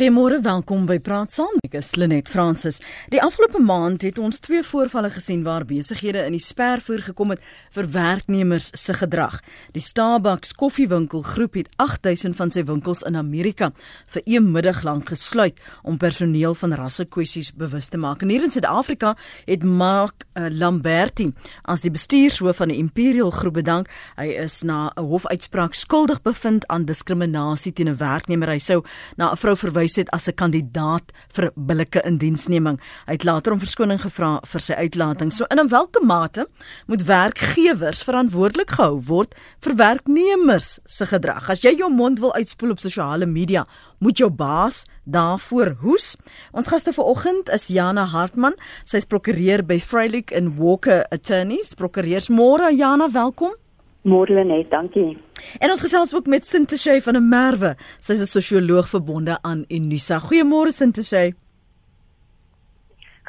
Goeiemôre, welkom by Praat Saam. Ek is Lenet Fransis. Die afgelope maand het ons twee voorvalle gesien waar besighede in die spervoer gekom het vir werknemers se gedrag. Die Starbucks koffiewinkel groep het 8000 van sy winkels in Amerika vir 'n middag lank gesluit om personeel van rassekwessies bewus te maak. En hier in Suid-Afrika het Mark uh, Lamberti as die bestuurshoof van die Imperial groep bedank. Hy is na 'n hofuitspraak skuldig bevind aan diskriminasie teen 'n werknemer. Hy sou na 'n vrou verwys het as 'n kandidaat vir billike indiensneming. Hy het later om verskoning gevra vir sy uitlating. So in 'n welke mate moet werkgewers verantwoordelik gehou word vir werknemers se gedrag? As jy jou mond wil uitspoel op sosiale media, moet jou baas daarvoor hoes. Ons gaste vanoggend is Jana Hartman. Sy's prokureur by Freilich and Walker Attorneys. Prokureurs môre Jana, welkom. Môre net, dankie. En ons gesels ook met Sinteshay van 'n Merwe. Sy's 'n sosioloog verbonde aan Unisa. Goeiemôre Sinteshay.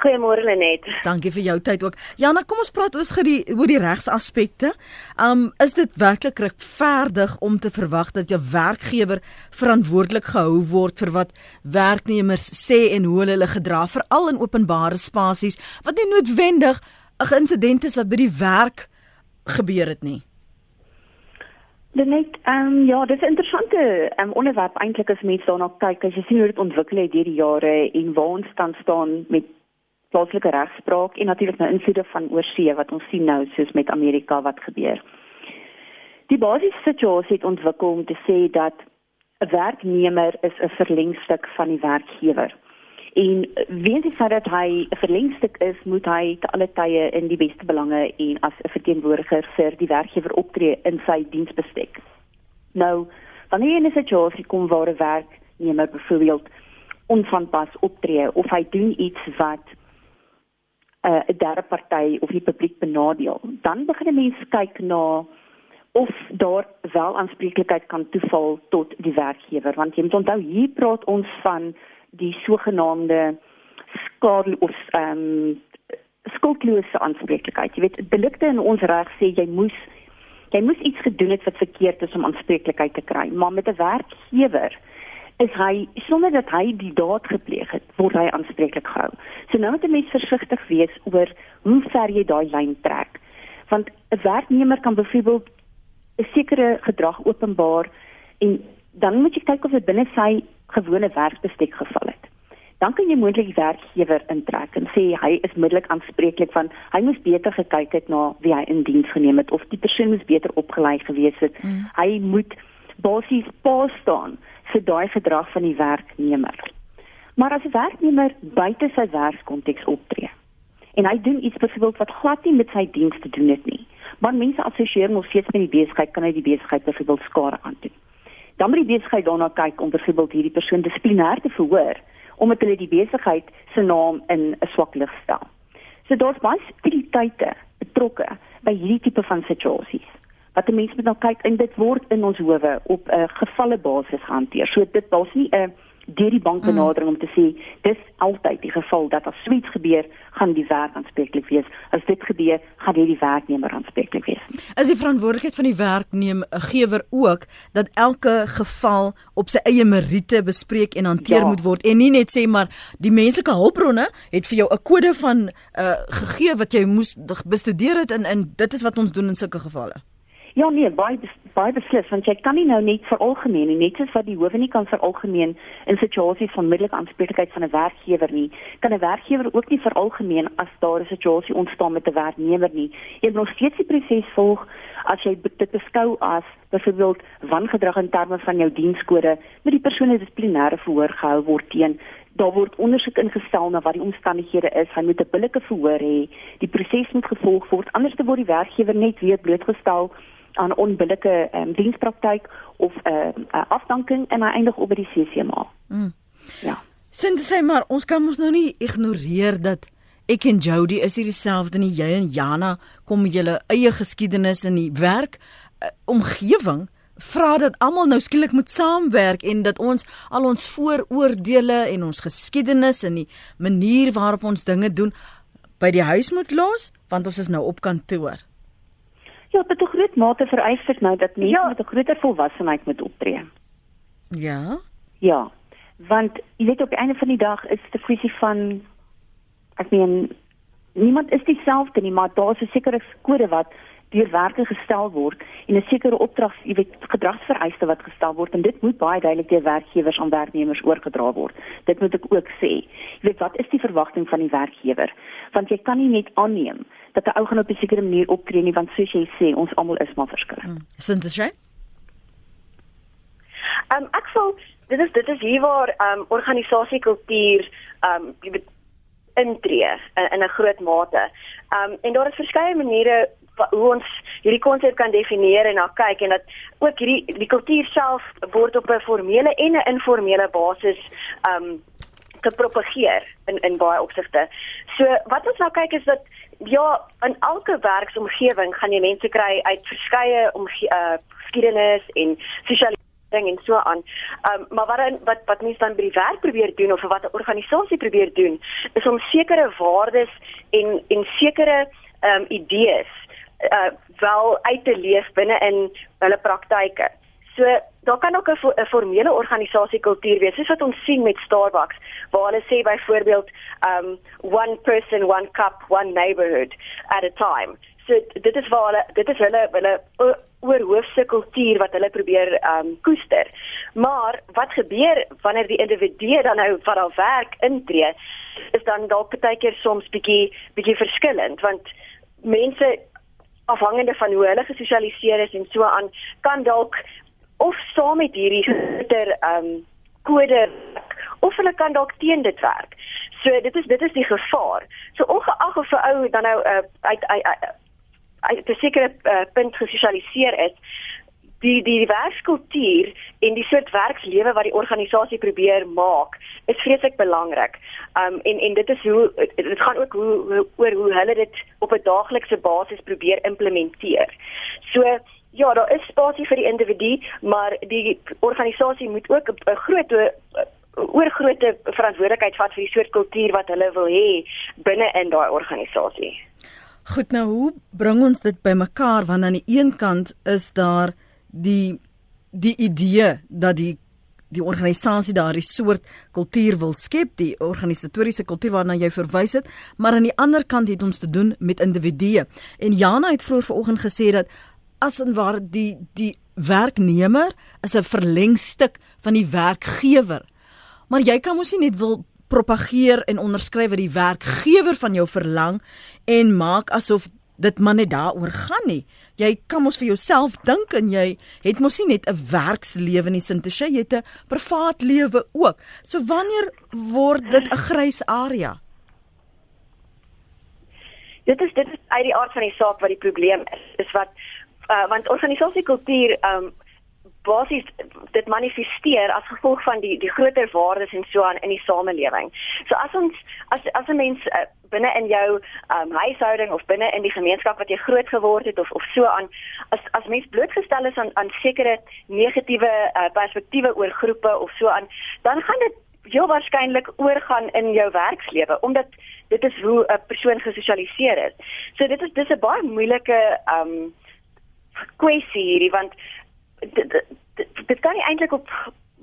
Goeiemôre Lenet. Dankie vir jou tyd ook. Jana, kom ons praat oor die oor die regsaspekte. Um is dit werklik regverdig om te verwag dat jou werkgewer verantwoordelik gehou word vir wat werknemers sê en hoe hulle hulle gedra, veral in openbare spasies wat nie noodwendig 'n insident is wat by die werk gebeur het nie? Net ehm um, ja, dis 'n interessante um, onderwerp eintlik as mense daarna kyk, as jy sien hoe dit ontwikkel het deur die jare en waar ons tans staan met plaaslike regspraak en natuurlik nou invloede van oorsee wat ons sien nou soos met Amerika wat gebeur. Die basiese situasie het ontwikkel om te sê dat 'n werknemer is 'n verlengstuk van die werkgewer. En weens die feit dat hy 'n verlengstuk is, moet hy te alle tye in die beste belange en as 'n verteenwoordiger vir die werkgewer optree in sy diensbestek. Nou, wanneer jy in 'n situasie kom waar 'n werknemer byvoorbeeld onvanpas optree of hy doen iets wat uh, 'n uh, derde party of die publiek benadeel, dan begin mense kyk na of daar wel aanspreeklikheid kan toeval tot die werkgewer want jy moet onthou hier praat ons van die sogenaamde skade of ehm um, skuldlose aanspreeklikheid. Jy weet, delikte in ons reg sê jy moes jy moes iets gedoen het wat verkeerd is om aanspreeklikheid te kry, maar met 'n werkgewer is hy sonder dat hy die daad gepleeg het, word hy aanspreeklik gehou. So nou moet 'n mens versigtig wees oor hoe ver jy daai lyn trek. Want 'n werknemer kan byvoorbeeld 'n sekere gedrag openbaar en dan moet jy kyk of dit binne sy gewone werkbestek geval het. Dan kan jy moontlik die werkgewer intrek en sê hy is middelik aanspreeklik van hy moes beter gekyk het na wie hy in diens geneem het of die persoon moes beter opgelei gewees het. Mm. Hy moet basies pas staan vir daai gedrag van die werknemer. Maar as 'n werknemer buite sy werkskonteks optree en hy doen iets byvoorbeeld wat glad nie met sy diens te doen het nie, maar mense assosieer hom steeds met die besigheid kan hy die besigheid byvoorbeeld skade aandoen dan moet die besigheid daarna kyk om byvoorbeeld hierdie persoon dissiplinêr te verhoor omdat hulle die besigheid se naam in 'n swak lig stel. So daar's baie subtiliteite betrokke by hierdie tipe van situasies. Wat die mense moet nou kyk en dit word in ons howe op 'n gevalle basis hanteer. So dit daar's nie 'n deur die bank benadering mm. om te sê dis altyd die geval dat as suits gebeur gaan die werk aanspreeklik wees as dit gebeur gaan die werknemer aanspreeklik wees is die verantwoordelikheid van die werknemer ook dat elke geval op sy eie meriete bespreek en hanteer ja. moet word en nie net sê maar die menslike hulpbronne het vir jou 'n kode van uh, gegee wat jy moes bestudeer het en en dit is wat ons doen in sulke gevalle Ja nee, baie baie beslis want jy kan nie nou net vir algemeen nie, net soos wat die howe nie kan vir algemeen in situasies van middelike aanspreeklikheid van 'n werkgewer nie, kan 'n werkgewer ook nie vir algemeen as daar 'n situasie ontstaan met 'n werknemer nie. Jy moet nog steeds die proses volg as jy dit beskou as byvoorbeeld wangedrag in terme van jou dienskode, moet die persoon dissiplinêre verhoor gehou word teen daar word ondersoek ingestel na wat die omstandighede is. Hy moet 'n billike verhoor hê. Die proses moet gevolg word anders word die werkgewer net weer blootgestel aan onbillike um, dienspraktyk of 'n uh, uh, afdanking en hy eindig op by die CCMA. Mm. Ja. Sien dit sê maar ons kan mos nou nie ignoreer dat ek en Jody is hier dieselfde nie jy en Jana kom met julle eie geskiedenis in die werk uh, omgewing vra dat almal nou skielik moet saamwerk en dat ons al ons vooroordeele en ons geskiedenis en die manier waarop ons dinge doen by die huis moet los want ons is nou op kantoor. Ja, is 'n groot mate vereis dit nou dat mense ja. met 'n groter volwassenheid moet optree. Ja. Ja. Want jy weet op die einde van die dag is dit 'n kwessie van ek meen niemand is dieselfde nie, maar daar's 'n sekere kode wat deur werkers gestel word en 'n sekere opdrag, jy weet, gedragsvereiste wat gestel word en dit moet baie duidelik deur werkgewers aan werknemers oorgedra word. Dit moet ek ook sê. Jy weet, wat is die verwagting van die werkgewer? Want jy kan nie net aanneem dat 'n ou gaan op 'n sekere manier optree nie, want soos jy sê, ons almal is maar verskillend. Hmm. Sintesie? Ehm um, ek voel dit is dit is hier waar ehm um, organisasiekultuur ehm um, jy weet intree in, in 'n groot mate. Ehm um, en daar is verskeie maniere hoe ons hierdie konsep kan definieer en na kyk en dat ook hierdie die kultuur self word op 'n formele en 'n informele basis ehm um, gepropageer in in baie opsigte. So wat ons nou kyk is dat ja, in elke werksomgewing gaan jy mense kry uit verskeie om uh, geskiedenis en sosialisering en so aan. Ehm um, maar wat wat wat mense dan by die werk probeer doen of wat 'n organisasie probeer doen is om sekere waardes en en sekere ehm um, idees uh, wel uit te leef binne in hulle praktyke. So daar kan ook 'n formele organisasiekultuur wees, soos wat ons sien met Starbucks, waar hulle sê byvoorbeeld um one person one cup one neighborhood at a time. So dit is waar hulle dit is hulle hulle oorhoofse kultuur wat hulle probeer um koester. Maar wat gebeur wanneer die individu dan nou wat al werk intree, is dan dalk baie keer soms bietjie bietjie verskillend want mense afhangende van hoe hulle gesosialiseer is en so aan kan dalk of saam met hierdie groter ehm um, kode of hulle kan dalk teen dit werk. So dit is dit is die gevaar. So ongeag of 'n ou dan nou uh, uit uit uit 'n sekere uh, punt gesosialiseer is, die die werkskultuur en die soort werkslewe wat die organisasie probeer maak is vreeslik belangrik. Um en en dit is hoe dit gaan ook hoe, hoe oor hoe hulle dit op 'n daaglikse basis probeer implementeer. So ja, daar is spasie vir die individu, maar die organisasie moet ook 'n groot oor grootte verantwoordelikheid vat vir die soort kultuur wat hulle wil hê binne in daai organisasie. Goed nou, hoe bring ons dit bymekaar want aan die een kant is daar die die idee dat die die organisasie daardie soort kultuur wil skep, die organisatoriese kultuur waarna jy verwys het, maar aan die ander kant het ons te doen met individue. En Jana het vroeër vanoggend gesê dat as en waar die die werknemer is 'n verlengstuk van die werkgewer. Maar jy kan mos nie net wil propageer en onderskryf wat die werkgewer van jou verlang en maak asof dit maar net daaroor gaan nie jy kan mos vir jouself dink en jy het mos nie net 'n werkslewe nie, Sintisha, jy het 'n privaat lewe ook. So wanneer word dit 'n grys area? Dit is dit is uit die aard van die saak wat die probleem is. Is wat uh, want organisasiekultuur um basies dit manifesteer as gevolg van die die groter waardes en so aan in die samelewing. So as ons as as 'n mens uh, binne in jou um, huishouding of binne in die gemeenskap wat jy groot geword het of of so aan as as mens blootgestel is aan aan sekere negatiewe uh, perspektiewe oor groepe of so aan, dan gaan dit heel waarskynlik oorgaan in jou werkslewe omdat dit is hoe 'n persoon gesosialiseer is. So dit is dis 'n baie moeilike um kwessie hierdie want dit dit kan nie eintlik op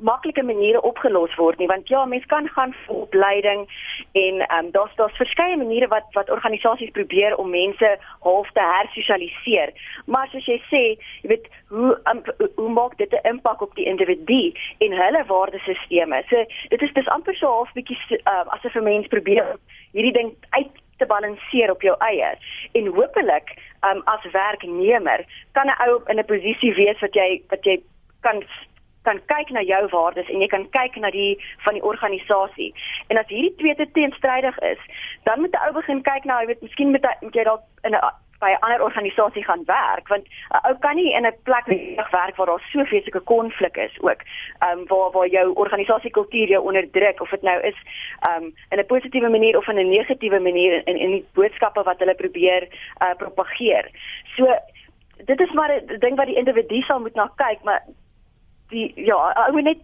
maklike maniere opgelos word nie want ja mens kan gaan vir opleiding en ehm um, daar's daar's verskeie maniere wat wat organisasies probeer om mense half te hersosialiseer. Maar soos jy sê jy weet hoe um, hoe maak dit 'n impak op die individu en hulle waardesisteme so dit is dis amper so half bietjie uh, asof 'n mens probeer hierdie ding uit te balanseer op jou eie. En hopelik um, as werknemer kan 'n ou in 'n posisie wees wat jy wat jy kan kan kyk na jou waardes en jy kan kyk na die van die organisasie. En as hierdie twee te teenstrydig is, dan moet 'n ou begin kyk na, jy weet, miskien moet, moet jy dalk in 'n by 'n ander organisasie gaan werk want 'n ou kan nie in 'n plek werk waar daar so feeslike konflik is ook. Ehm um, waar waar jou organisasiekultuur jou onderdruk of dit nou is ehm um, in 'n positiewe manier of in 'n negatiewe manier in in die boodskappe wat hulle probeer uh, propageer. So dit is maar 'n ding wat die individu sal moet na kyk, maar die ja, ek moet net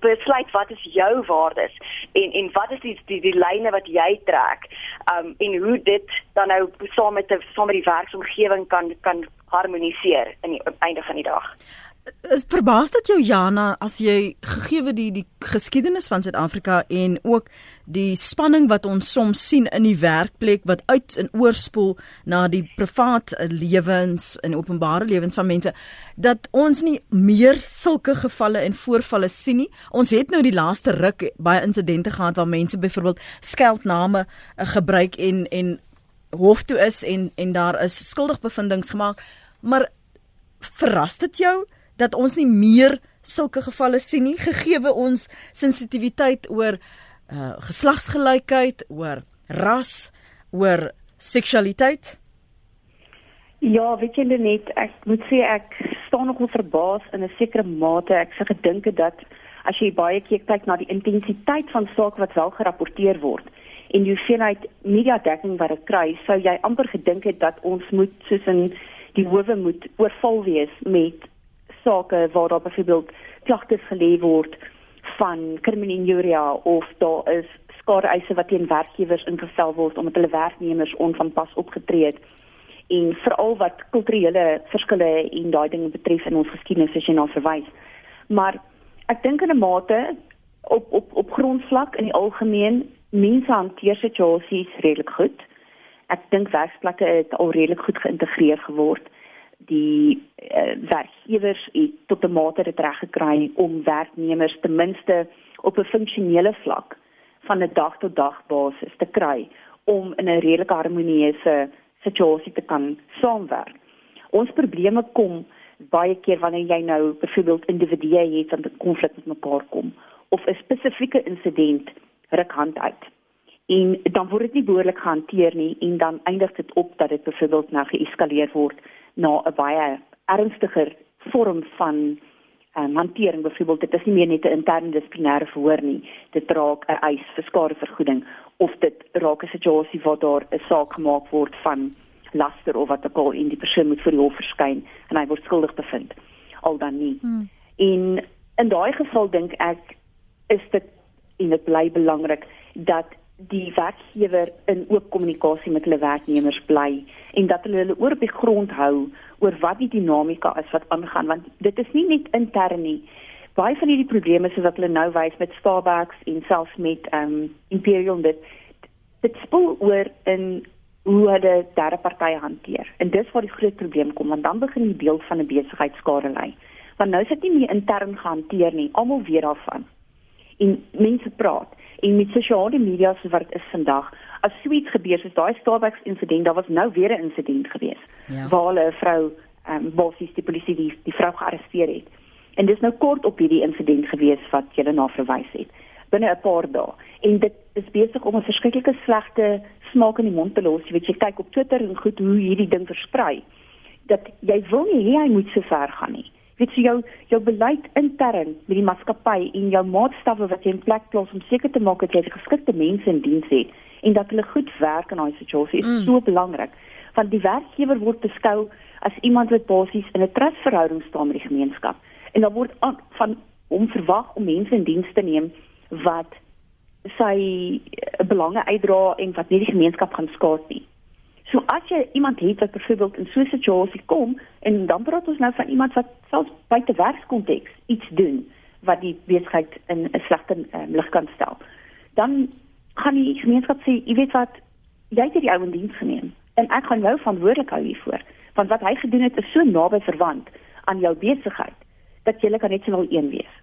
besluit wat is jou waardes en en wat is die die, die lyne wat jy trek um en hoe dit dan nou saam met die saam met die werksomgewing kan kan harmoniseer in die einde van die dag. is verbaas dat jou Jana as jy gegee die die geskiedenis van Suid-Afrika en ook die spanning wat ons soms sien in die werkplek wat uit en oorspoel na die privaat lewens en openbare lewens van mense dat ons nie meer sulke gevalle en voorvalle sien nie. Ons het nou die laaste ruk baie insidente gehad waar mense byvoorbeeld skeldname uh, gebruik en en hof toe is en en daar is skuldigbevindings gemaak. Maar verras dit jou dat ons nie meer sulke gevalle sien nie gegee ons sensitiwiteit oor uh geslagsgelykheid, oor ras, oor seksualiteit? Ja, weet jy net ek moet sê ek staan nogal verbaas in 'n sekere mate. Ek se gedink dat as jy baie keer kyk na die intensiteit van sake wat wel gerapporteer word en die hoeveelheid media dekking wat dit kry, sou jy amper gedink het dat ons moet soos in die howe moet oorval wees met sake waar daar byvoorbeeld klagtes gelê word van krimininjuria of daar is skadeeise wat teen werkgewers ingestel word omdat hulle werknemers onvanpas opgetree het en veral wat kulturele verskille en daai dinge betref in ons geskiedenis as jy na verwys. Maar ek dink in 'n mate op op op grondvlak in die algemeen mense hanteer situasies redelik goed. Ek dink werksplekke het al redelik goed geïntegreer geword die uh, werkgewers het tot 'n mate dit reg gekry om werknemers ten minste op 'n funksionele vlak van 'n dag tot dag basis te kry om in 'n redelike harmonieuse situasie te kan saamwerk. Ons probleme kom baie keer wanneer jy nou byvoorbeeld individue het wat 'n konflik met mekaar kom of 'n spesifieke insident ruk hand uit. En dan word dit nie behoorlik gehanteer nie en dan eindig dit op dat dit byvoorbeeld nou geeskaleer word na 'n baie ernstiger vorm van um, hantering. Byvoorbeeld dit is nie meer net 'n interne dissiplinêre verhoor nie. Dit raak 'n eis vir skadevergoeding of dit raak 'n situasie waar daar 'n saak gemaak word van laster of wat ook al en die persoon moet voor die hof verskyn en hy word skuldig bevind. Al dan nie. Hmm. en in daai geval dink ek is dit en dit bly belangrik dat die werkgewer in oop kommunikasie met hulle werknemers bly en dat hulle hulle oor op die grond hou oor wat die dinamika is wat aangaan want dit is nie net intern nie. Baie van hierdie probleme soos wat hulle nou wys met Starbucks en selfs met um, Imperial dit dit spoel oor in hoe hulle derde partye hanteer. En dis waar die groot probleem kom want dan begin die beeld van 'n besigheid skade lê want nou is dit nie meer intern gehanteer nie almal weet daarvan. En mense praat en met sosiale media so wat is vandag as suits gebeur soos daai Starbucks insident daar was nou weer 'n insident gewees ja. waar 'n vrou ehm um, bossies die polisie die, die vrou gearresteer het. En dis nou kort op hierdie insident gewees wat jy na verwys het binne 'n paar dae. En dit is besig om 'n verskriklike slegte smaak in die mond te los. Jy weet jy kyk op Twitter en goed hoe hierdie ding versprei dat jy wil nie hê hy moet so ver gaan nie weet jy jou jou beleid intern met die maatskappy en jou maatstawwe wat jy in plek plaas om seker te maak dat jy geskikte mense in diens het en dat hulle goed werk in daai situasie is mm. so belangrik. Want die werkgewer word beskou as iemand wat basies in 'n trustverhouding staan met die gemeenskap. En dan word van hom verwag om mense in diens te neem wat sy eh, belange uitdra en wat nie die gemeenskap gaan skaad nie So as jy iemand het wat byvoorbeeld in so 'n situasie kom en dan praat ons nou van iemand wat selfs buite werkskonteks iets doen wat die besigheid in 'n slegte um, lig kan stel. Dan gaan die gemeenskap sê, jy weet wat, jy het hierdie ou in diens geneem en ek gaan jou verantwoordelik hou hiervoor, want wat hy gedoen het is so naby verwant aan jou besigheid dat jy kan net so wel een wees.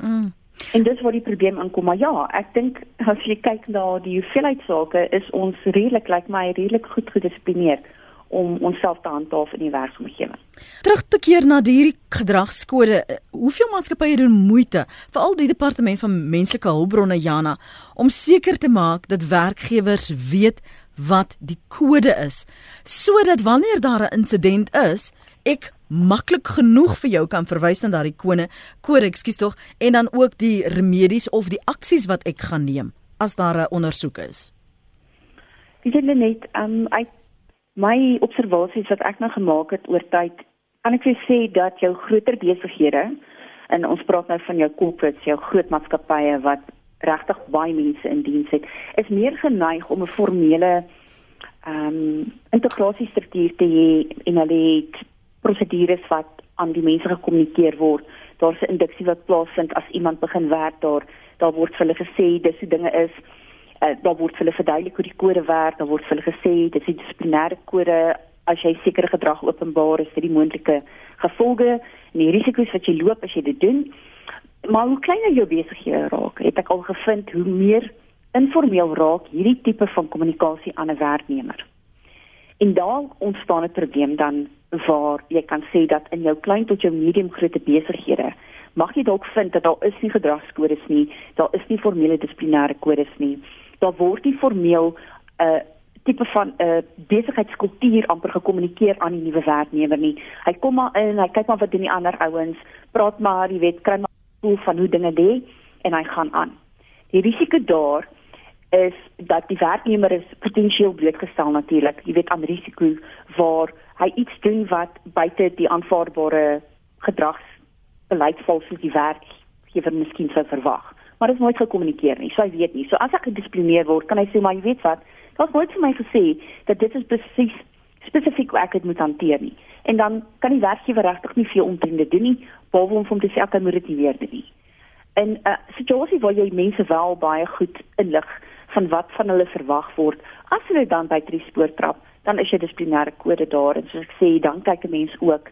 Mm. En dis waar die probleem aankom, maar ja, ek dink as jy kyk na die hoeveelheid sake, is ons redelik lyk like my redelik goed gedissiplineerd om onsself te handhaaf in die werksomgewing. Terug te keer na hierdie gedragskode, hoeveel maatskappye doen moeite, veral die departement van menslike hulpbronne Jana, om seker te maak dat werkgewers weet wat die kode is, sodat wanneer daar 'n insident is, ek maklik genoeg vir jou kan verwys na daardie kode, kode, ekskuus tog, en dan ook die remedies of die aksies wat ek gaan neem as daar 'n ondersoek is. Dis net um uit my observasies wat ek nou gemaak het oor tyd, kan ek sê dat jou groter besighede en ons praat nou van jou corporates, jou groot maatskappye wat regtig baie mense in diens het, is meer geneig om 'n formele ehm um, integrasiestruktuur te hê en hulle het prosedures wat aan die mense gekommunikeer word. Daar's 'n induksie wat plaasvind as iemand begin werk daar, daar word vir hulle gesê dis hoe dinge is. Uh, daar word vir hulle verduidelik hoe die kode werk, daar word vir hulle gesê dis die dissiplinêre kode as jy sekere gedrag openbaar is vir die moontlike gevolge en die risiko's wat jy loop as jy dit doen. Maar hoe kleiner jou besighede raak, het ek al gevind hoe meer informeel raak hierdie tipe van kommunikasie aan 'n werknemer. En daar ontstaan 'n probleem dan waar jy kan sê dat in jou klein tot jou medium grootte besighede mag jy dalk vind dat daar is nie gedragskodes nie, daar is nie formele dissiplinêre kodes nie. Daar word nie formeel 'n uh, tipe van 'n uh, besigheidskultuur amper gekommunikeer aan die nuwe werknemer nie. Hy kom maar in, hy kyk maar wat doen die ander ouens, praat maar, jy weet, kry maar 'n gevoel van hoe dinge lê en hy gaan aan. Die risiko daar is dat die werknemer is potensieel blootgestel natuurlik, jy weet aan risiko waar hy iets doen wat buite die aanvaarbare gedragsbeleid val soos die werkgewer miskien sou verwag. Maar dit is nooit gekommunikeer nie. So hy weet nie. So as ek gedisiplineer word, kan hy sê maar jy weet wat, daar's nooit vir my gesê dat dit is presies spesifiek hoe ek dit moet hanteer nie. En dan kan die werkgewer regtig nie veel omtrent dit doen nie, behalwe om hom te sê ek moet dit nie weer doen nie. En 'n uh, situasie waar jy mense wel baie goed inlig van wat van hulle verwag word. As hulle dan by drie spoor trap, dan is jy dissiplinêre kode daar en soos ek sê, dan kyk 'n mens ook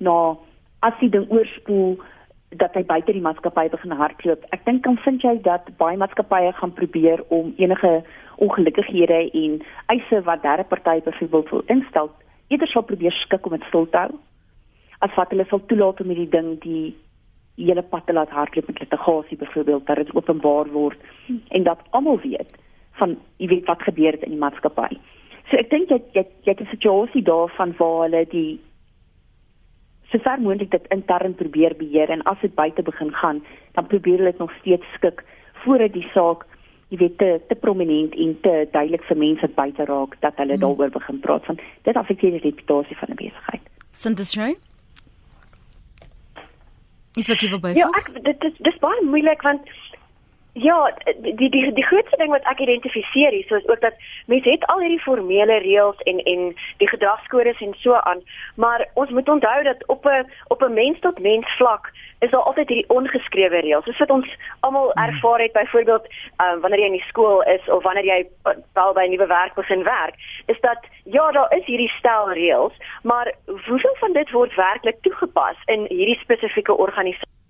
na as jy ding oorspoel dat hy buite die maatskappy begin hardloop. Ek dink dan vind jy dat baie maatskappye gaan probeer om enige ongelukkighede en eise wat derde partye byvoorbeeld wil instel, eerder sal probeer skik om dit stil te hou. As wat hulle sal toelaat om hierdie ding die hele pad te laat hardloop met litigasie byvoorbeeld dat dit openbaar word en dat almal weet van jy weet wat gebeur het in die maatskappy. So ek dink jy jy jy het 'n situasie daarvan waar hulle die so ver moontlik dit intern probeer beheer en as dit buite begin gaan, dan probeer hulle dit nog steeds skik voordat die saak jy weet te, te prominent en te duidelik vir mense buite raak dat hulle hmm. daaroor begin praat van dit affekteer die reputasie van 'n besigheid. Sintesie Is wat jy wil byvoeg? Ja, ek dit is dis baie moeilik want ja, die die die grootste ding wat ek identifiseer hier, so is ook dat mense het al hierdie formele reëls en en die gedragskodes en so aan, maar ons moet onthou dat op 'n op 'n mens tot mens vlak is daar altyd hierdie ongeskrewe reëls. Soos wat ons almal hmm. ervaar het byvoorbeeld um, wanneer jy in die skool is of wanneer jy wel by 'n nuwe werk begin werk, is dat ja, daar is hierdie stel reëls, maar hoeveel van dit word werklik toegepas in hierdie spesifieke organisasie?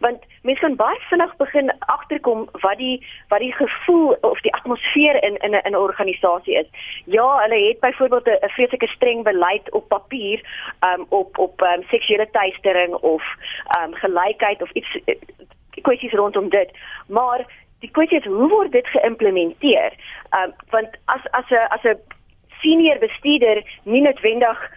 Want mense kan baie vinnig begin agterkom wat die wat die gevoel of die atmosfeer in in 'n in 'n organisasie is. Ja, hulle het byvoorbeeld 'n vreeslike streng beleid op papier um op op um, seksuele teistering of um gelykheid of iets eh, kwessies rondom dit. Maar die kwessie is hoe word dit geïmplementeer? Um want as as 'n as 'n senior bestuurder nie noodwendig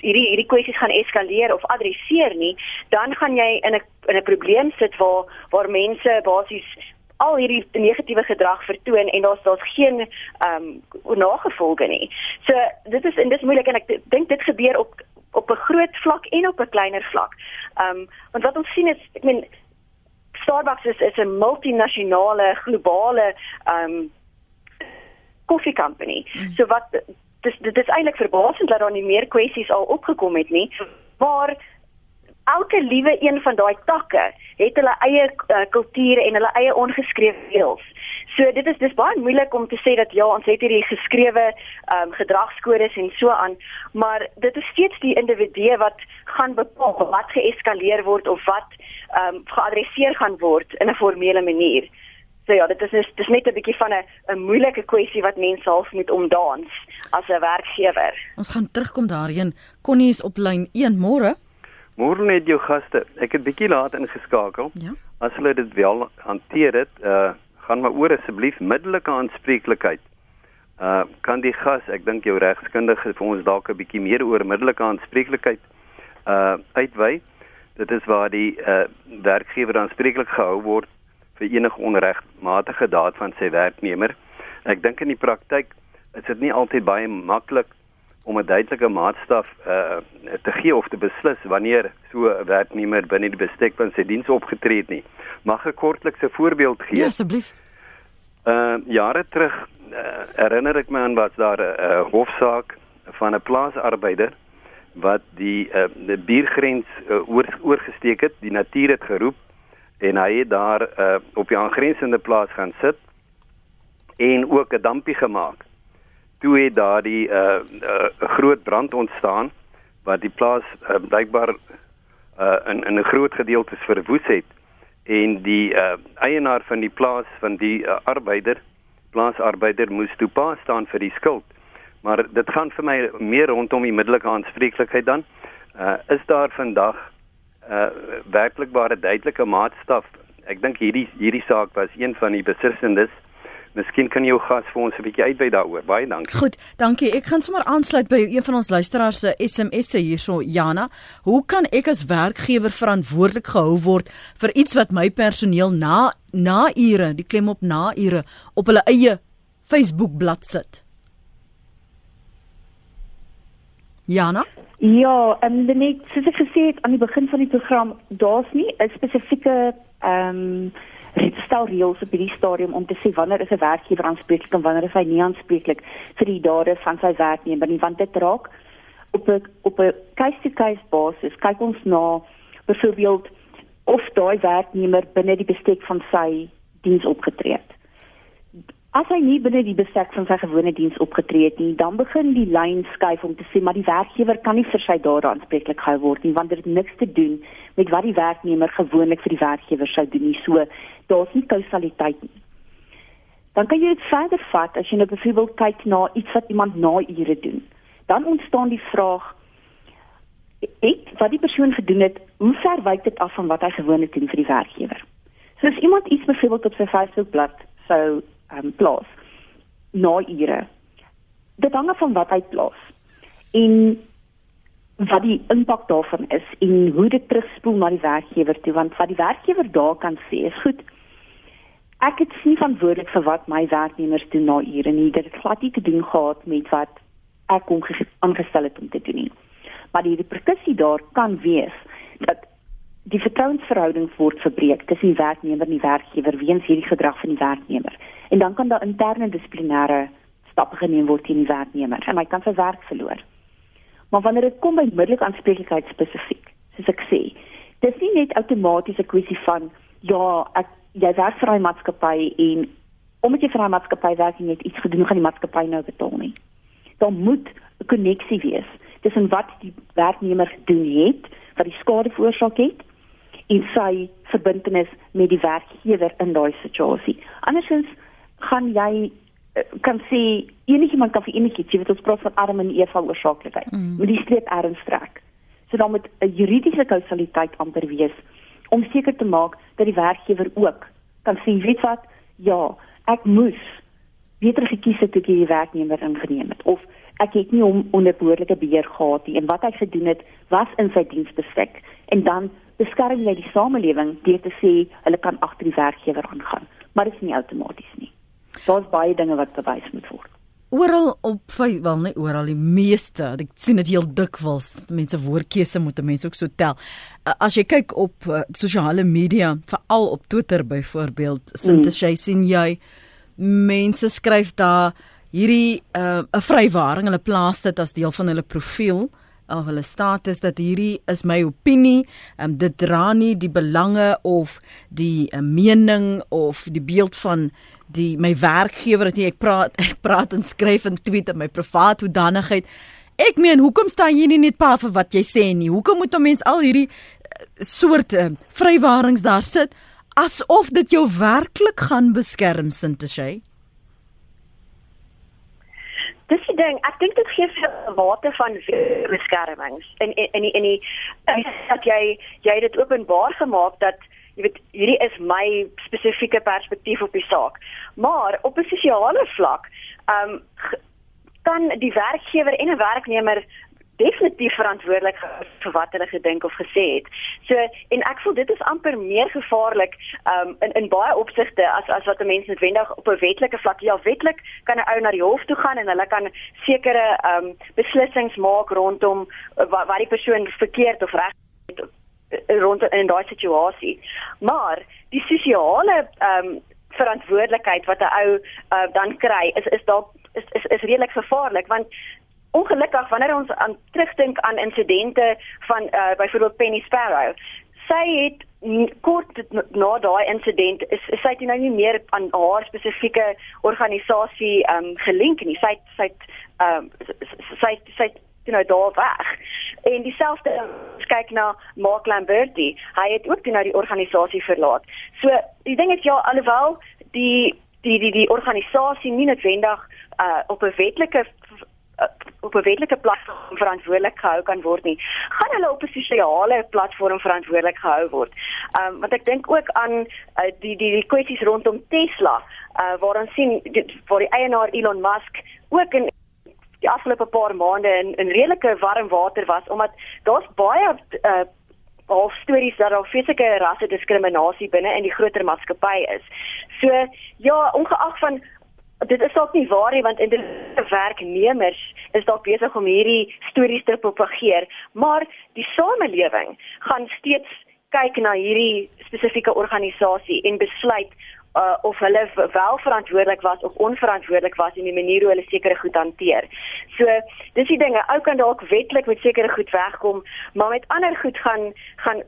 hierdie hierdie kwessies gaan eskaleer of adresseer nie, dan gaan jy in 'n in 'n probleem sit waar waar mense basies al hierdie negatiewe gedrag vertoon en daar's daar's geen ehm um, nagevolge nie. So dit is en dis moeilik en ek dink dit gebeur op op 'n groot vlak en op 'n kleiner vlak. Ehm um, want wat ons sien is ek meen Starbucks is is 'n multinasjonale globale ehm um, koffie company. Mm. So wat dis dit is eintlik verbasend dat daar nie meer kwessies al opgekom het nie. Maar elke liewe een van daai takke het hulle eie uh, kulture en hulle eie ongeskrewe reëls. So dit is dis baie moeilik om te sê dat ja, ons het hierdie geskrewe um, gedragskodes en so aan, maar dit is steeds die individu wat gaan bepaal wat geeskaleer word of wat um, geadresseer gaan word in 'n formele manier. So ja, dit is dis net 'n bietjie van 'n 'n moeilike kwessie wat mense half moet omdans as 'n werkgewer. Ons gaan terugkom daarheen. Connie is op lyn 1 môre. Môre net jou gaste. Ek het bietjie laat ingeskakel. Ja. As hulle dit wel hanteer het, uh gaan maar oor asseblief middelike aanspreeklikheid. Uh kan die gas, ek dink jou regskundige vir ons dalk 'n bietjie meer oor middelike aanspreeklikheid uh uitwy. Dit is waar die uh werkgewer aanspreeklik gehou word vir enige onregmatige daad van sy werknemer. Ek dink in die praktyk is dit nie altyd baie maklik om 'n duidelike maatstaf uh, te gee of te beslis wanneer so 'n werknemer binne die bestek van sy diens opgetree het nie. Mag ek kortliks 'n voorbeeld gee? Ja, asseblief. Uh jare terug uh, herinner ek my aan wat daar 'n uh, hofsaak van 'n plaasarbeider wat die uh, die biergrens uh, oor, oorgesteek het, die natuur het geroep en hy het daar uh, op die aangrensende plaas gaan sit en ook 'n dampie gemaak. Toe het daar die 'n uh, uh, groot brand ontstaan wat die plaas uh, blykbaar uh, in in 'n groot gedeelte verwoes het en die uh, eienaar van die plaas van die uh, arbeider plaasarbeider moes toe pa staan vir die skuld. Maar dit gaan vir my meer rondom die middelike aanspreeklikheid dan. Uh, is daar vandag uh, werklikbare duidelike maatstaf? Ek dink hierdie hierdie saak was een van die beslissendes Miskien kan jou gas vir ons 'n bietjie uitwy daaroor. Baie dankie. Goed, dankie. Ek gaan sommer aansluit by een van ons luisteraars se SMS'e hierso, Jana. Hoe kan ek as werkgewer verantwoordelik gehou word vir iets wat my personeel na na ure, die klem op na ure op hulle eie Facebook bladsy sit? Jana? Ja, en um, net soos ek gesê het aan die begin van die program, daar's nie 'n spesifieke ehm um, stel reëls op hierdie stadium om te sê wanneer is 'n werkgewer aanspreeklik en wanneer is hy nie aanspreeklik vir die dade van sy werknemer nie want dit raak op 'n op 'n case-to-case basis kyk ons na byvoorbeeld of daai werknemer binne die bestek van sy diens opgetree het As hy nie binne die bestek van sy gewone diens opgetree het nie, dan begin die lyn skuif om te sê maar die werkgewer kan nie vir sy dade aanspreeklik gehou word nie want dit niks te doen met wat die werknemer gewoonlik vir die werkgewer sou doen nie. So daar's nie kausaliteit nie. Dan kan jy dit verder vat as jy nou byvoorbeeld kyk na iets wat iemand na ure doen. Dan ontstaan die vraag ek wat die persoon gedoen het, hoe ver wyk dit af van wat hy gewoonlik doen vir die werkgewer? So as iemand iets byvoorbeeld op sy Facebook bladsy sou um, plaas na ure. Dit hang af van wat hy plaas. En wat die impak daarvan is en hoe dit terugspoel na die werkgewer toe want wat die werkgewer daar kan sê is goed. Ek het nie verantwoordelik vir wat my werknemers doen na ure nie. Dit het glad nie te doen gehad met wat ek hom aangestel het om te doen nie. Maar die reperkussie daar kan wees dat die vertrouensverhouding word verbreek tussen die werknemer en die werkgewer weens hierdie gedrag van die werknemer en dan kan daar interne dissiplinêre stappe geneem word teen die werknemer en hy kan sy werk verloor. Maar wanneer dit kom by middelik aanspreeklikheid spesifiek, soos ek sê, dis nie net outomaties 'n kwessie van ja, ek jy werk vir 'n maatskappy en omdat jy vir 'n maatskappy werk en jy het iets gedoen, gaan die maatskappy nou betaal nie. Daar moet 'n koneksie wees tussen wat die werknemer gedoen het, wat die skade veroorsaak het en sy verbintenis met die werkgewer in daai situasie. Andersins gaan jy eh, kan sê enigiemand kan vir enigiets, jy weet ons praat van Adam en Eva oorsaaklikheid. Mm. Met die streep erns trek. So dan moet 'n juridiese kausaliteit amper wees om seker te maak dat die werkgewer ook kan sê weet wat, ja, ek moes beter gekies het toe die werknemer ingeneem het of ek het nie hom onder behoorlike beheer gehad nie en wat hy gedoen het was in sy diensbestek en dan beskerm jy die samelewing deur te sê hulle kan agter die werkgewer aangaan maar dit is nie outomaties nie daar's baie dinge wat bewys moet word. Oral op wel nie oral die meeste, ek sien dit heel dikwels mense woordkeuse moet mense ook so tel. As jy kyk op uh, sosiale media, veral op Twitter byvoorbeeld, sint mm. sien jy mense skryf daar hierdie uh, 'n uh, vrywaring, hulle plaas dit as deel van hulle profiel of hulle status dat hierdie is my opinie, um, dit dra nie die belange of die uh, mening of die beeld van die my werkgewer het nie ek praat ek praat en skryf en tweet in my privaat hoedanigheid. Ek meen hoekom staan jy nie net pa vir wat jy sê nie? Hoekom moet 'n mens al hierdie eh, soort uh, vrywarings daar sit asof dit jou werklik gaan beskerm sinte sy? Dis die ding, ek dink dit gee vir 'n mate van beskermings in in in die, in die dat jy jy dit openbaar gemaak dat jy weet hierdie is my spesifieke perspektief op die saak. Maar op 'n sosiale vlak, ehm um, kan die werkgewer en 'n werknemer definitief verantwoordelik vir wat hulle gedink of gesê het. So en ek voel dit is amper meer gevaarlik um in in baie opsigte as as wat 'n mens noodwendig op 'n wetlike vlak ja wetlik kan 'n ou na die hof toe gaan en hulle kan sekere um beslissings maak rondom wat, wat die persoon verkeerd of reg rond in daai situasie. Maar die sosiale ehm um, verantwoordelikheid wat 'n ou uh, dan kry is is dalk is is, is redelik gevaarlik want ongelukkig wanneer ons aan terugdink aan insidente van uh, byvoorbeeld Penny Sparrow sy het kort na daai insident is, is sy nou nie meer aan haar spesifieke organisasie um gelink nie. Sy sy um sy sy you know daar weg. En dieselfde kyk na Mark Lamberti. Hy het ook nou die organisasie verlaat. So die ding is ja alhoewel die die die die organisasie nie noodwendig uh op 'n wetlike op 'n wetlike platform verantwoordelik gehou kan word nie, gaan hulle op 'n sosiale platform verantwoordelik gehou word. Ehm um, want ek dink ook aan uh, die die die kwessies rondom Tesla, uh, waar ons sien dit vir die eienaar Elon Musk ook in die afgelope paar maande in in redelike warm water was omdat daar's baie uh, al stories dat daar fisieke rasse diskriminasie binne in die groter maatskappy is. So ja, ongeag van dit is dalk nie waar nie want inderdaad werknemers is dalk besig om hierdie stories te propageer, maar die samelewing gaan steeds kyk na hierdie spesifieke organisasie en besluit uh, of hulle wel verantwoordelik was of onverantwoordelik was in die manier hoe hulle sekere goed hanteer. So, dis die dinge, ou kan dalk wetlik met sekere goed wegkom, maar met ander goed gaan gaan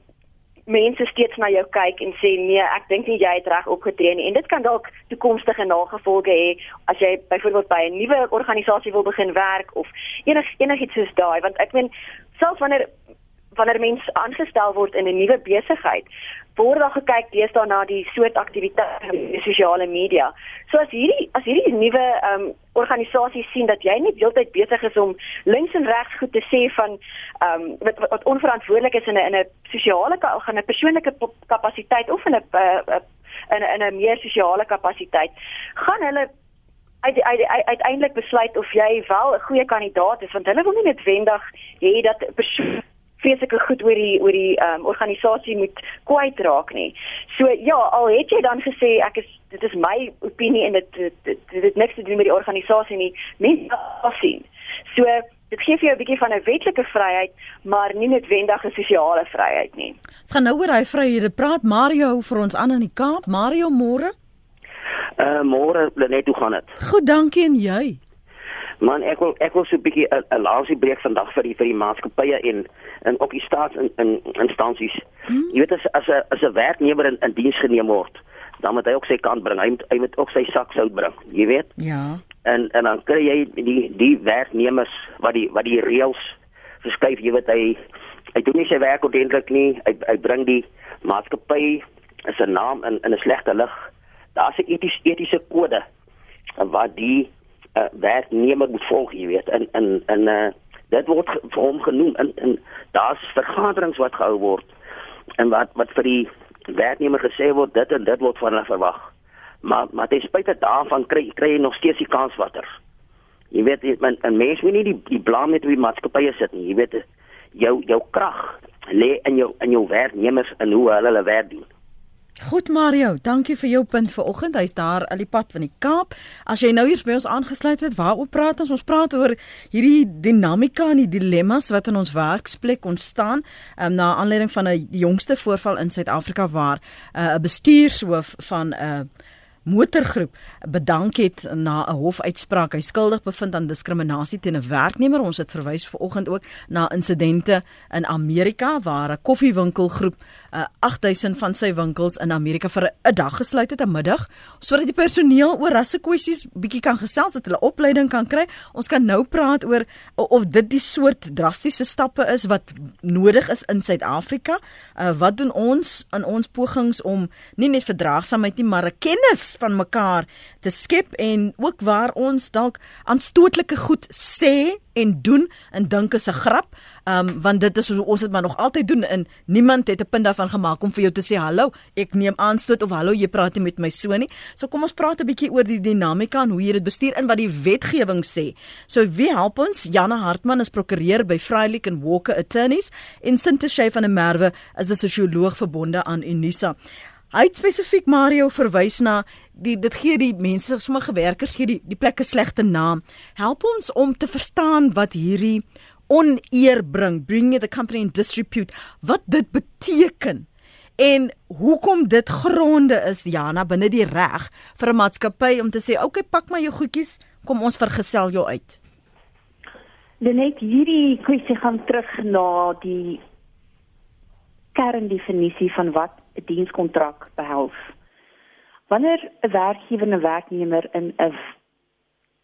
mense steeds na jou kyk en sê nee, ek dink nie jy het reg opgetree nie en dit kan dalk toekomstige nagevolge hê as jy byvoorbeeld by 'n nuwe organisasie wil begin werk of enig enigiets soos daai want ek meen selfs wanneer wanneer mense aangestel word in 'n nuwe besigheid word daar gekyk deesdae na die soort aktiwiteite op sosiale media. So as hierdie as hierdie nuwe ehm um, organisasie sien dat jy net heeltyd besig is om links en regs goed te sê van ehm um, wat, wat onverantwoordelik is in 'n in 'n sosiale of 'n persoonlike kapasiteit of in 'n uh, in 'n in 'n meer sosiale kapasiteit, gaan hulle uiteindelik besluit of jy wel 'n goeie kandidaat is want hulle wil nie netwendig hê dat 'n persoon feeslike goed oor die oor die ehm um, organisasie moet kwyt raak nie. So ja, al het jy dan gesê ek is dit is my opinie en dit dit, dit, dit het niks te doen met die organisasie nie. Mense sien. So dit gee vir jou 'n bietjie van 'n wetlike vryheid, maar nie noodwendig 'n sosiale vryheid nie. Ons gaan nou oor hy vryhede praat. Mario vir ons aan in die Kaap. Mario môre. Uh môre, net hoe gaan dit? Goed, dankie en jy? Man, ek wil ek wil so 'n bietjie 'n laasie breek vandag vir die vir die maatskappye en en ook die staats in in instansies. Hmm? Jy weet as as 'n as 'n werknemer in, in diens geneem word, dan moet hy ook sy kant bring. Hy moet hy moet ook sy sak sout bring, jy weet? Ja. En en dan kry jy die die werknemers wat die wat die reëls verskuif, jy weet hy hy doen nie sy werk ordentlik nie. Hy hy bring die maatskappy as 'n naam in in 'n slegte lig. Daar's 'n eties etiese kode wat die uh, werknemer moet volg, jy weet. En en en uh, dit word vir hom genoem en en daar's vergaderings wat gehou word en wat wat vir die werknemer gesê word dit en dit word van hulle verwag. Maar maar ten spyte daarvan kry kry jy nog steeds die kans watter. Jy weet jy, men, 'n mens moet nie die die blame net op die maatskappye sit nie. Jy weet jou jou krag lê in jou in jou werknemers en hoe hulle hulle werk doen. Goed Mario, dankie vir jou punt vanoggend. Hy's daar al die pad van die Kaap. As jy nou hier by ons aangesluit het, waaroor praat ons? Ons praat oor hierdie dinamika en die dilemmas wat in ons werksplek ontstaan, um, na aanleiding van 'n jongste voorval in Suid-Afrika waar uh, 'n uh, bestuurshoof van 'n uh, motorgroep bedank het na 'n hofuitspraak. Hy skuldig bevind aan diskriminasie teen 'n werknemer. Ons het verwys vanoggend ook na insidente in Amerika waar 'n koffiewinkelgroep uh, 8000 van sy winkels in Amerika vir 'n dag gesluit het 'n middag sodat die personeel oor rasse kwessies bietjie kan gesels dat hulle opleiding kan kry. Ons kan nou praat oor of dit die soort drastiese stappe is wat nodig is in Suid-Afrika. Uh, wat doen ons in ons pogings om nie net verdraagsaamheid nie, maar 'n kennis van mekaar te skep en ook waar ons dalk aanstootlike goed sê en doen en dink is 'n grap. Ehm um, want dit is hoe ons dit maar nog altyd doen en niemand het 'n punt daarvan gemaak om vir jou te sê hallo, ek neem aanstoot of hallo, jy praat nie met my so nie. So kom ons praat 'n bietjie oor die dinamika en hoe jy dit bestuur en wat die wetgewing sê. So wie help ons? Janne Hartman is prokureur by Freilich and Walker Attorneys en Sinta Shay van der Merwe is 'n sosioloog verbonde aan Unisa. Hy spesifiek Mario verwys na die dit gee die mense sommige werkers gee die die plekke slegte naam. Help ons om te verstaan wat hierdie oneer bring, bring the company in disrepute, wat dit beteken en hoekom dit gronde is Jana binne die reg vir 'n maatskappy om te sê, "Oké, okay, pak maar jou goedjies, kom ons vergesel jou uit." Net hierdie kwessie gaan terug na die kerndefinisie van wat 'n dienskontrak behels. Wanneer 'n werkgewer en 'n werknemer in 'n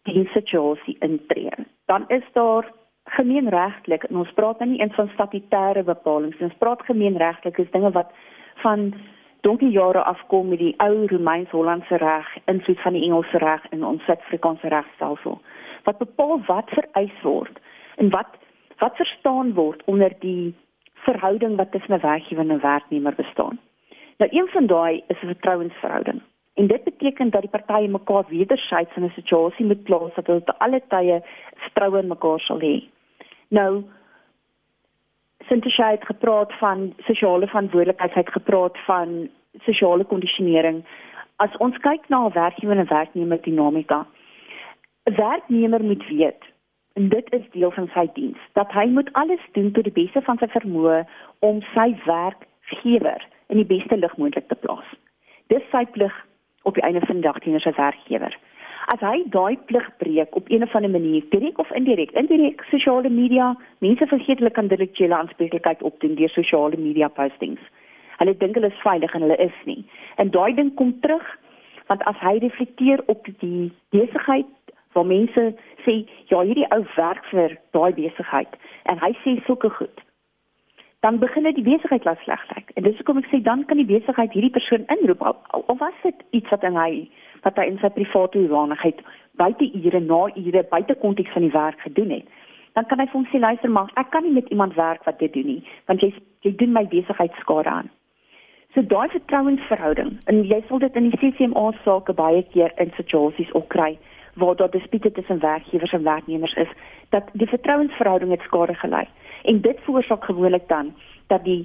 dienssituasie intree, dan is daar gemeenregtelik en ons praat nou nie eens van statutêre bepalinge, ons praat gemeenregtelik is dinge wat van donkie jare afkom met die ou Romeins-Hollandse reg, invloed van die Engelse reg in ons Suid-Afrikaanse regstelsel. Wat bepaal wat vereis word en wat wat verstaan word onder die verhouding wat tussen 'n werkgewer en 'n werknemer bestaan. Nou een van daai is 'n vertrouensverhouding. En dit beteken dat die partye mekaar wederzijds in 'n situasie moet plaas dat hulle te alle tye vertroue in mekaar sal hê. Nou Sintesie het gepraat van sosiale verantwoordelikheid, het gepraat van sosiale kondisionering. As ons kyk na 'n werkgewer en werknemer dinamika, 'n werknemer moet weet en dit is deel van sy diens dat hy moet alles doen tot die beste van sy vermoë om sy werkgewer in die beste lig moontlik te plaas. Dis sy plig op die einde van die dag teenoor sy werkgewer. As hy daai plig breek op een of ander manier, direk of indirek, indirek sosiale media, mense vergeet hulle kan direkte aanspreeklikheid opdoen deur sosiale media postings. Hulle dink hulle is veilig en hulle is nie. En daai ding kom terug want as hy reflekteer op die besigheid waar mense sê ja, hierdie ou werk vir daai besigheid en hy sê sulke goed. Dan begin dit die besigheid laat sleg lyk. En dis hoekom ek sê dan kan die besigheid hierdie persoon inroep of was dit iets wat hy wat hy in sy private hoedanigheid buite ure na ure buite konteks van die werk gedoen het. Dan kan hy vir hom sê luister maar, ek kan nie met iemand werk wat dit doen nie, want jy jy doen my besigheid skade aan. So daai vertrouensverhouding en jy sal dit in die CCMA sake baie keer in situasies ook kry waar daar dispute tussen werkgewers en werknemers is, dat die vertrouensverhouding het skade gelei. En dit veroorsaak gewoonlik dan dat die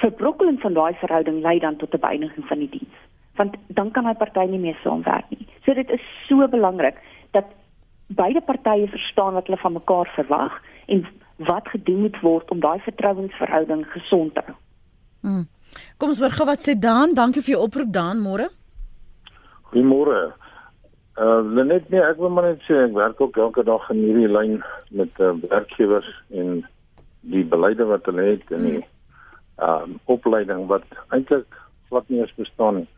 verbrokkeling van daai verhouding lei dan tot 'n beëindiging van die diens. Want dan kan hy party nie meer saamwerk nie. So dit is so belangrik dat beide partye verstaan wat hulle van mekaar verwag en wat gedoen moet word om daai vertrouensverhouding gesond te hou. Hmm. Kom ons hoor gou wat sê Dan. Dankie vir jou oproep Dan, môre. Goeiemôre. Uh net nee, ek wil maar net sê ek werk ook elke dag in hierdie lyn met uh, werkgewers en die beleide wat hulle het en die um opleiding wat eintlik glad nie eens bestaan nie.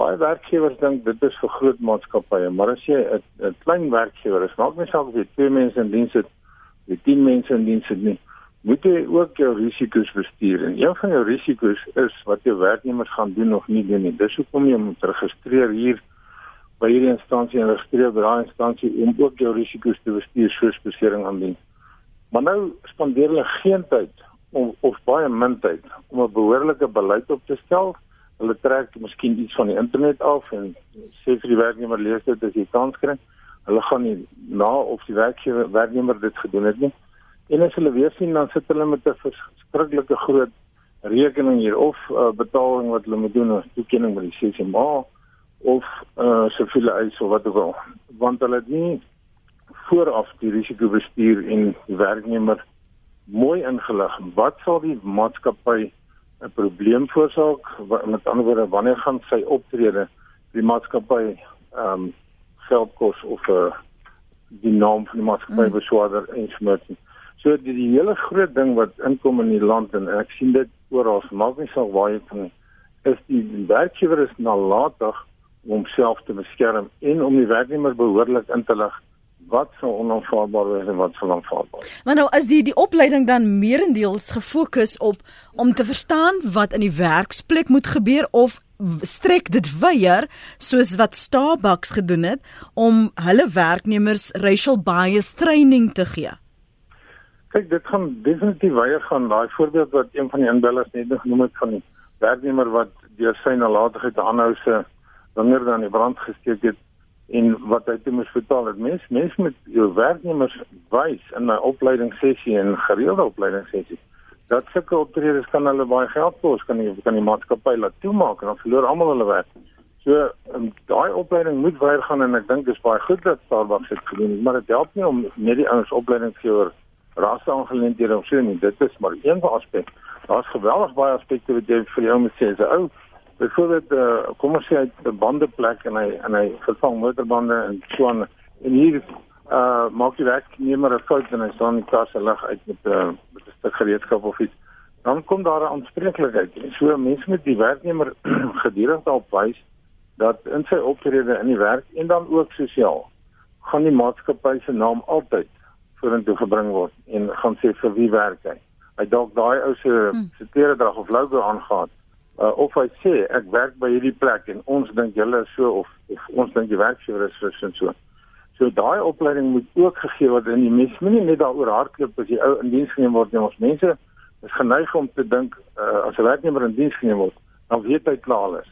Baie werkgewers dink dit is vir groot maatskappye, maar as jy 'n klein werkgewer is, maak nie saak of jy twee mense in diens het, jy 10 mense in diens het nie, moet jy ook jou risiko's bestuur. En een van jou risiko's is wat jou werknemers gaan doen of nie doen nie. Dis hoekom jy moet registreer hier by hierdie instansie en registreer by daai instansie om ook jou risiko's te bestuur soos besering aan diens. Maar nou spandeer hulle geen tyd om of baie min tyd om 'n behoorlike beleid op te stel. Hulle trek miskien iets van die internet af en sê vir die werknemer lees dit as jy kans kry. Hulle gaan nie na of die werknemer dit gedoen het nie. En as hulle weer sien dan sit hulle met 'n verskriklike groot rekening hier of uh, betaling wat hulle moet doen as toekenning by die CCMA of uh siviele eis of wat ook al want hulle het nie vooraf die risiko bestuur en die werknemer mooi ingelig. Wat sal die maatskappy 'n probleem veroorsaak? Met ander woorde wanneer gaan sy optrede die maatskappy um geld kos of 'n uh, die naam van die maatskappy mm. beswaarder smerting so die, die hele groot ding wat inkom in die land en ek sien dit oral maak nie saak waar jy van is die werkgewer is nalatig om homself te beskerm en om die werknemer behoorlik in te lig wat sou onaanvaarbaar wees en wat sou aanvaarbaar wees. Maar nou as die die opleiding dan meerendeels gefokus op om te verstaan wat in die werksplek moet gebeur of strek dit weier soos wat Starbucks gedoen het om hulle werknemers racial bias training te gee. Kyk, dit gaan definitief weier gaan. Daai voorbeeld wat een van die inbellers net genoem het van die werknemer wat deur sy nalatigheid aanhou se wanneer dan die brand gesteek het en wat hy toe moes betaal het mens mens met jou werknemers wys in 'n opleidingssessie en gereelde opleidingssessie dat sulke optredes kan hulle baie geld kos kan die kan die maatskappy laat toemaak en dan verloor almal hulle werk. So um, daai opleiding moet weer gaan en ek dink dit is baie goed dat Starbucks dit gedoen maar dit help nie om net die ouens opleiding te oor rasse aangeleenthede of so nie. Dit is maar een aspek. Daar's geweldig baie aspekte wat jy vir jou moet sê as 'n ou byvoorbeeld uh, kom ons sê hy het 'n bandeplek en hy en hy vervang motorbande en so aan en hier uh maak die werknemer 'n fout en hy staan in die kar se lig uit met 'n uh, met 'n stuk gereedskap of iets, dan kom daar 'n aanspreeklikheid. En so mense moet die werknemer gedurig daarop wys dat in sy optrede in die werk en dan ook sosiaal gaan die maatskappy se naam altyd vorentoe gebring word en gaan sê vir wie werk hy. Hy dalk daai ou se hmm. se kleredrag of logo aangaan uh, of hy sê ek werk by hierdie plek en ons dink julle is so of, of ons dink die werkgewer is so en so. So daai opleiding moet ook gegee word in die mens moenie net daaroor hardloop as die ou in diens geneem word nie. Ons mense is geneig om te dink uh, as 'n werknemer in diens geneem word, dan weet hy klaar alles.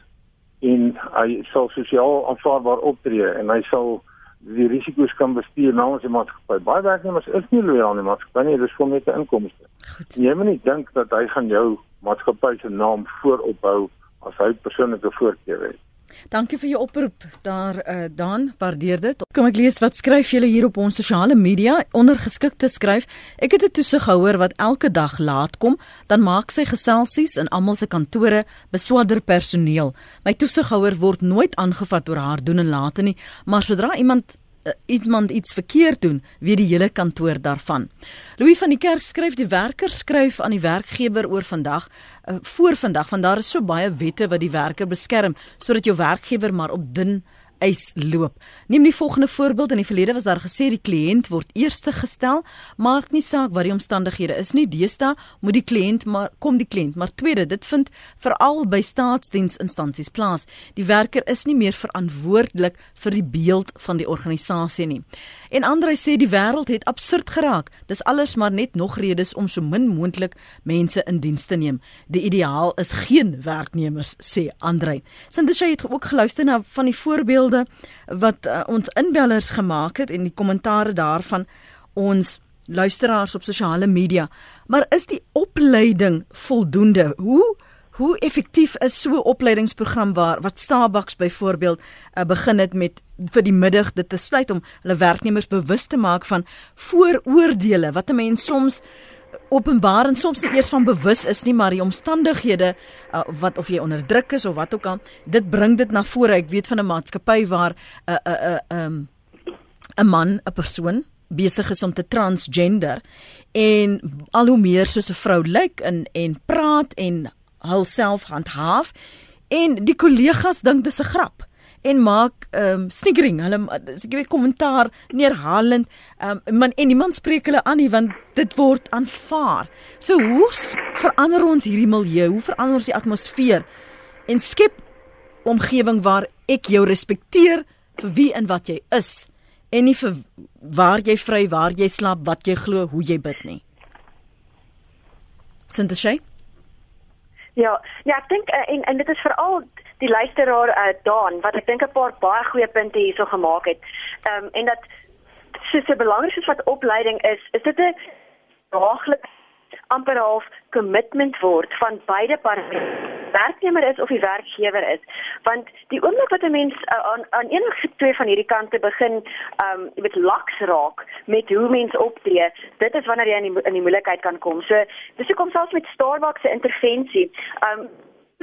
En hy sal sosiaal aanvaarbaar optree en hy sal die risiko's kan bestuur namens die maatskappy. Baie werknemers is nie loyaal aan die maatskappy nie, dis vir net 'n inkomste. Jy moet nie dink dat hy gaan jou maatskappy se naam voorophou as hy persoonlike voorkeur het. Dankie vir jou oproep daar uh, dan waardeer dit. Kom ek lees wat skryf julle hier op ons sosiale media ondergeskikte skryf. Ek het 'n toesighouer wat elke dag laat kom, dan maak sy geselsies in almal se kantore beswadder personeel. My toesighouer word nooit aangevat oor haar doen en late nie, maar sodra iemand uh, iemand iets verkeerd doen, weet die hele kantoor daarvan. Louis van die Kerk skryf die werker skryf aan die werkgewer oor vandag, uh, voor vandag, want daar is so baie wette wat die werker beskerm sodat jou werkgewer maar op dun eis loop. Neem die volgende voorbeeld. In die verlede was daar gesê die kliënt word eerste gestel, maak nie saak wat die omstandighede is nie. Deesdae moet die kliënt maar kom die kliënt, maar tweede, dit vind veral by staatsdiensinstansies plaas. Die werker is nie meer verantwoordelik vir die beeld van die organisasie nie. En Andre sê die wêreld het absurd geraak. Dis alles maar net nog redes om so min moontlik mense in diens te neem. Die ideaal is geen werknemers, sê Andre. Sindisha het ook geluister na van die voorbeelde wat uh, ons inbellers gemaak het en die kommentare daarvan ons luisteraars op sosiale media. Maar is die opleiding voldoende? Hoe Hoe effektief is so 'n opleidingsprogram waar wat Starbucks byvoorbeeld uh, begin het met vir die middag dit te sluit om hulle werknemers bewus te maak van vooroordeele wat 'n mens soms openbaar en soms nie eers van bewus is nie maar die omstandighede uh, wat of jy onder druk is of wat ook al dit bring dit na vore. Ek weet van 'n maatskappy waar 'n 'n 'n 'n man 'n persoon besig is om te transgender en al hoe meer soos 'n vrou lyk en en praat en hulself handhaaf en die kollegas dink dis 'n grap en maak ehm um, sniggering hulle ek weet kommentaar neerhalend ehm um, man en niemand spreek hulle aan nie want dit word aanvaar. So hoe verander ons hierdie milieu? Hoe verander ons die atmosfeer en skep omgewing waar ek jou respekteer vir wie en wat jy is en nie vir waar jy vry, waar jy slaap, wat jy glo, hoe jy bid nie. Sinteshay? Ja, ja, ek dink uh, en en dit is veral die luisteraar uh, Daan wat ek dink 'n paar baie goeie punte hierso gemaak het. Ehm um, en dat soos 'n belangrike wat opleiding is, is dit 'n daaglikse amper half commitment word van beide partye werknemer is of die werkgewer is. Want die oomblik wat 'n mens uh, aan aan enige twee van hierdie kante begin um met laks raak met hoe mens optree dit is wanneer jy in die in die moeilikheid kan kom. So dis hoekom selfs met Starbucks se intervensie um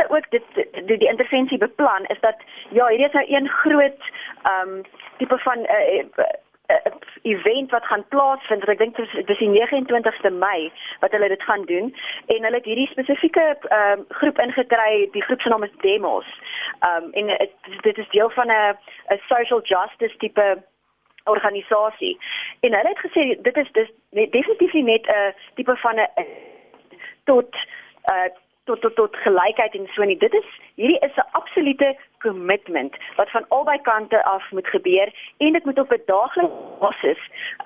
ook dit die, die intervensie beplan is dat ja hierdie is nou een groot um tipe van uh, uh, event wat gaan plaasvind wat ek dink dis die 29ste Mei wat hulle dit gaan doen en hulle het hierdie spesifieke um, groep ingekry die groep se naam is Demos. Um en het, dit is deel van 'n 'n social justice tipe organisasie. En hulle het gesê dit is dis definitief nie net 'n tipe van 'n tot uh tot tot tot gelykheid en so nie. Dit is hierdie is 'n absolute commitment wat van albei kante af moet gebeur en dit moet op 'n daaglikse basis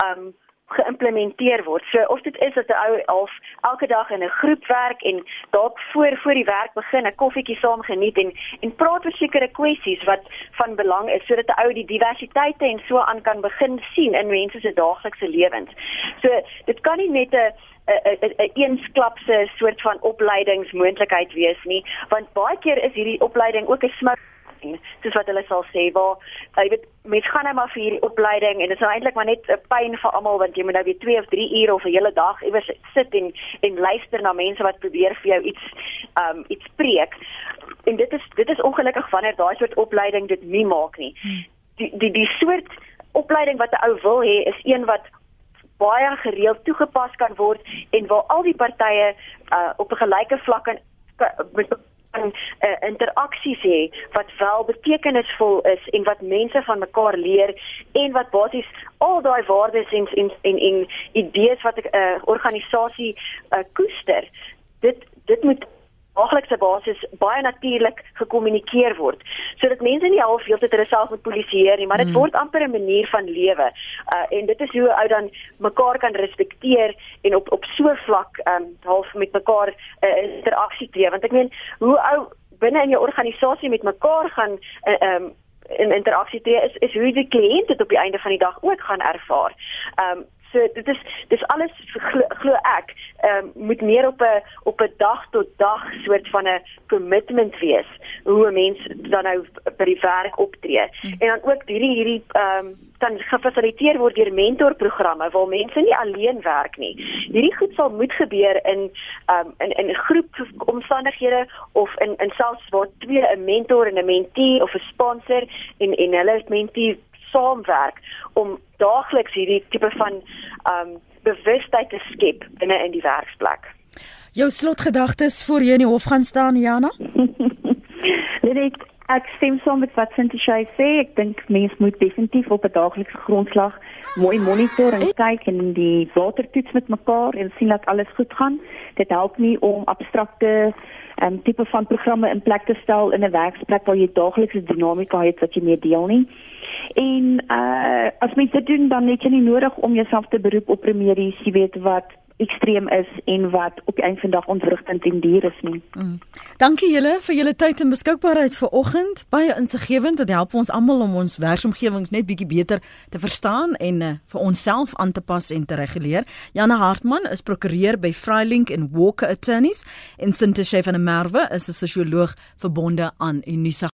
um geïmplementeer word. So of dit is dat 'n ou half elke dag in 'n groep werk en dalk voor voor die werk begin 'n koffietjie saam geniet en en praat oor sekere kwessies wat van belang is sodat 'n ou die diversiteite en so aan kan begin sien in mense se daaglikse lewens. So dit kan nie net 'n 'n eensklapse soort van opleidingsmoontlikheid wees nie, want baie keer is hierdie opleiding ook 'n smou soos wat hulle sal sê waar jy weet mense gaan nou maar vir hierdie opleiding en dit is nou eintlik maar net 'n pyn vir almal want jy moet nou weer 2 of 3 ure of 'n hele dag iewers sit en en luister na mense wat probeer vir jou iets um iets preek en dit is dit is ongelukkig wanneer daai soort opleiding dit nie maak nie hmm. die die die soort opleiding wat 'n ou wil hê is een wat baie gereeld toegepas kan word en waar al die partye uh, op 'n gelyke vlak kan met kan uh, interaksies hê wat wel betekenisvol is en wat mense van mekaar leer en wat basies al daai waardes en en en, en idees wat 'n uh, organisasie uh, koester. Dit dit moet daaglikse basis baie natuurlik gekommunikeer word sodat mense nie half heeltyd hulle self moet polisieer nie maar dit mm. word amper 'n manier van lewe uh, en dit is hoe ou dan mekaar kan respekteer en op op so vlak um, half met mekaar 'n uh, interaksie tree want ek meen hoe ou binne in jou organisasie met mekaar gaan uh, um, in interaksie tree is is hoe die kliënt dit op die einde van die dag ook gaan ervaar. Um, So dit is dis alles glo, glo ek ehm um, moet meer op 'n op 'n dag tot dag soort van 'n commitment wees hoe 'n mens dan nou by die werk optree. Hmm. En dan ook hierdie hierdie ehm um, dan gefasiliteer word deur mentorprogramme waar mense nie alleen werk nie. Hierdie goed sal moet gebeur in ehm um, in in groep omstandighede of in in selfs waar twee 'n mentor en 'n mentee of 'n sponsor en en hulle mentee saamwerk om daagliks hierdie tipe van um bewustheid te skep binne in die werksplek. Jou slotgedagtes voor jy in die hof gaan staan, Jana? Net ek stem saam met wat Sintie sê. Ek dink mense moet definitief op 'n daaglikse grondslag mooi monitor en kyk en die watertoets met mekaar en sien dat alles goed gaan. Dit help nie om abstrakte um, tipe van programme in plek te stel in 'n werksplek waar jy daaglikse dinamika het wat jy mee deel nie. En uh as mens dit doen dan het jy nie nodig om jouself te beroep op remedies, jy weet wat ekstreem is en wat op die einde van dag ontwrigtend en duur is nie. Mm. Dankie julle vir julle tyd en beskikbaarheid vir oggend. Baie insiggewend. Dit help ons almal om ons werksomgewings net bietjie beter te verstaan en uh, vir onsself aan te pas en te reguleer. Janne Hartman is prokureur by Freilink en Walker Attorneys en Sinta Chef van der Merwe is 'n sosioloog verbonde aan Unisa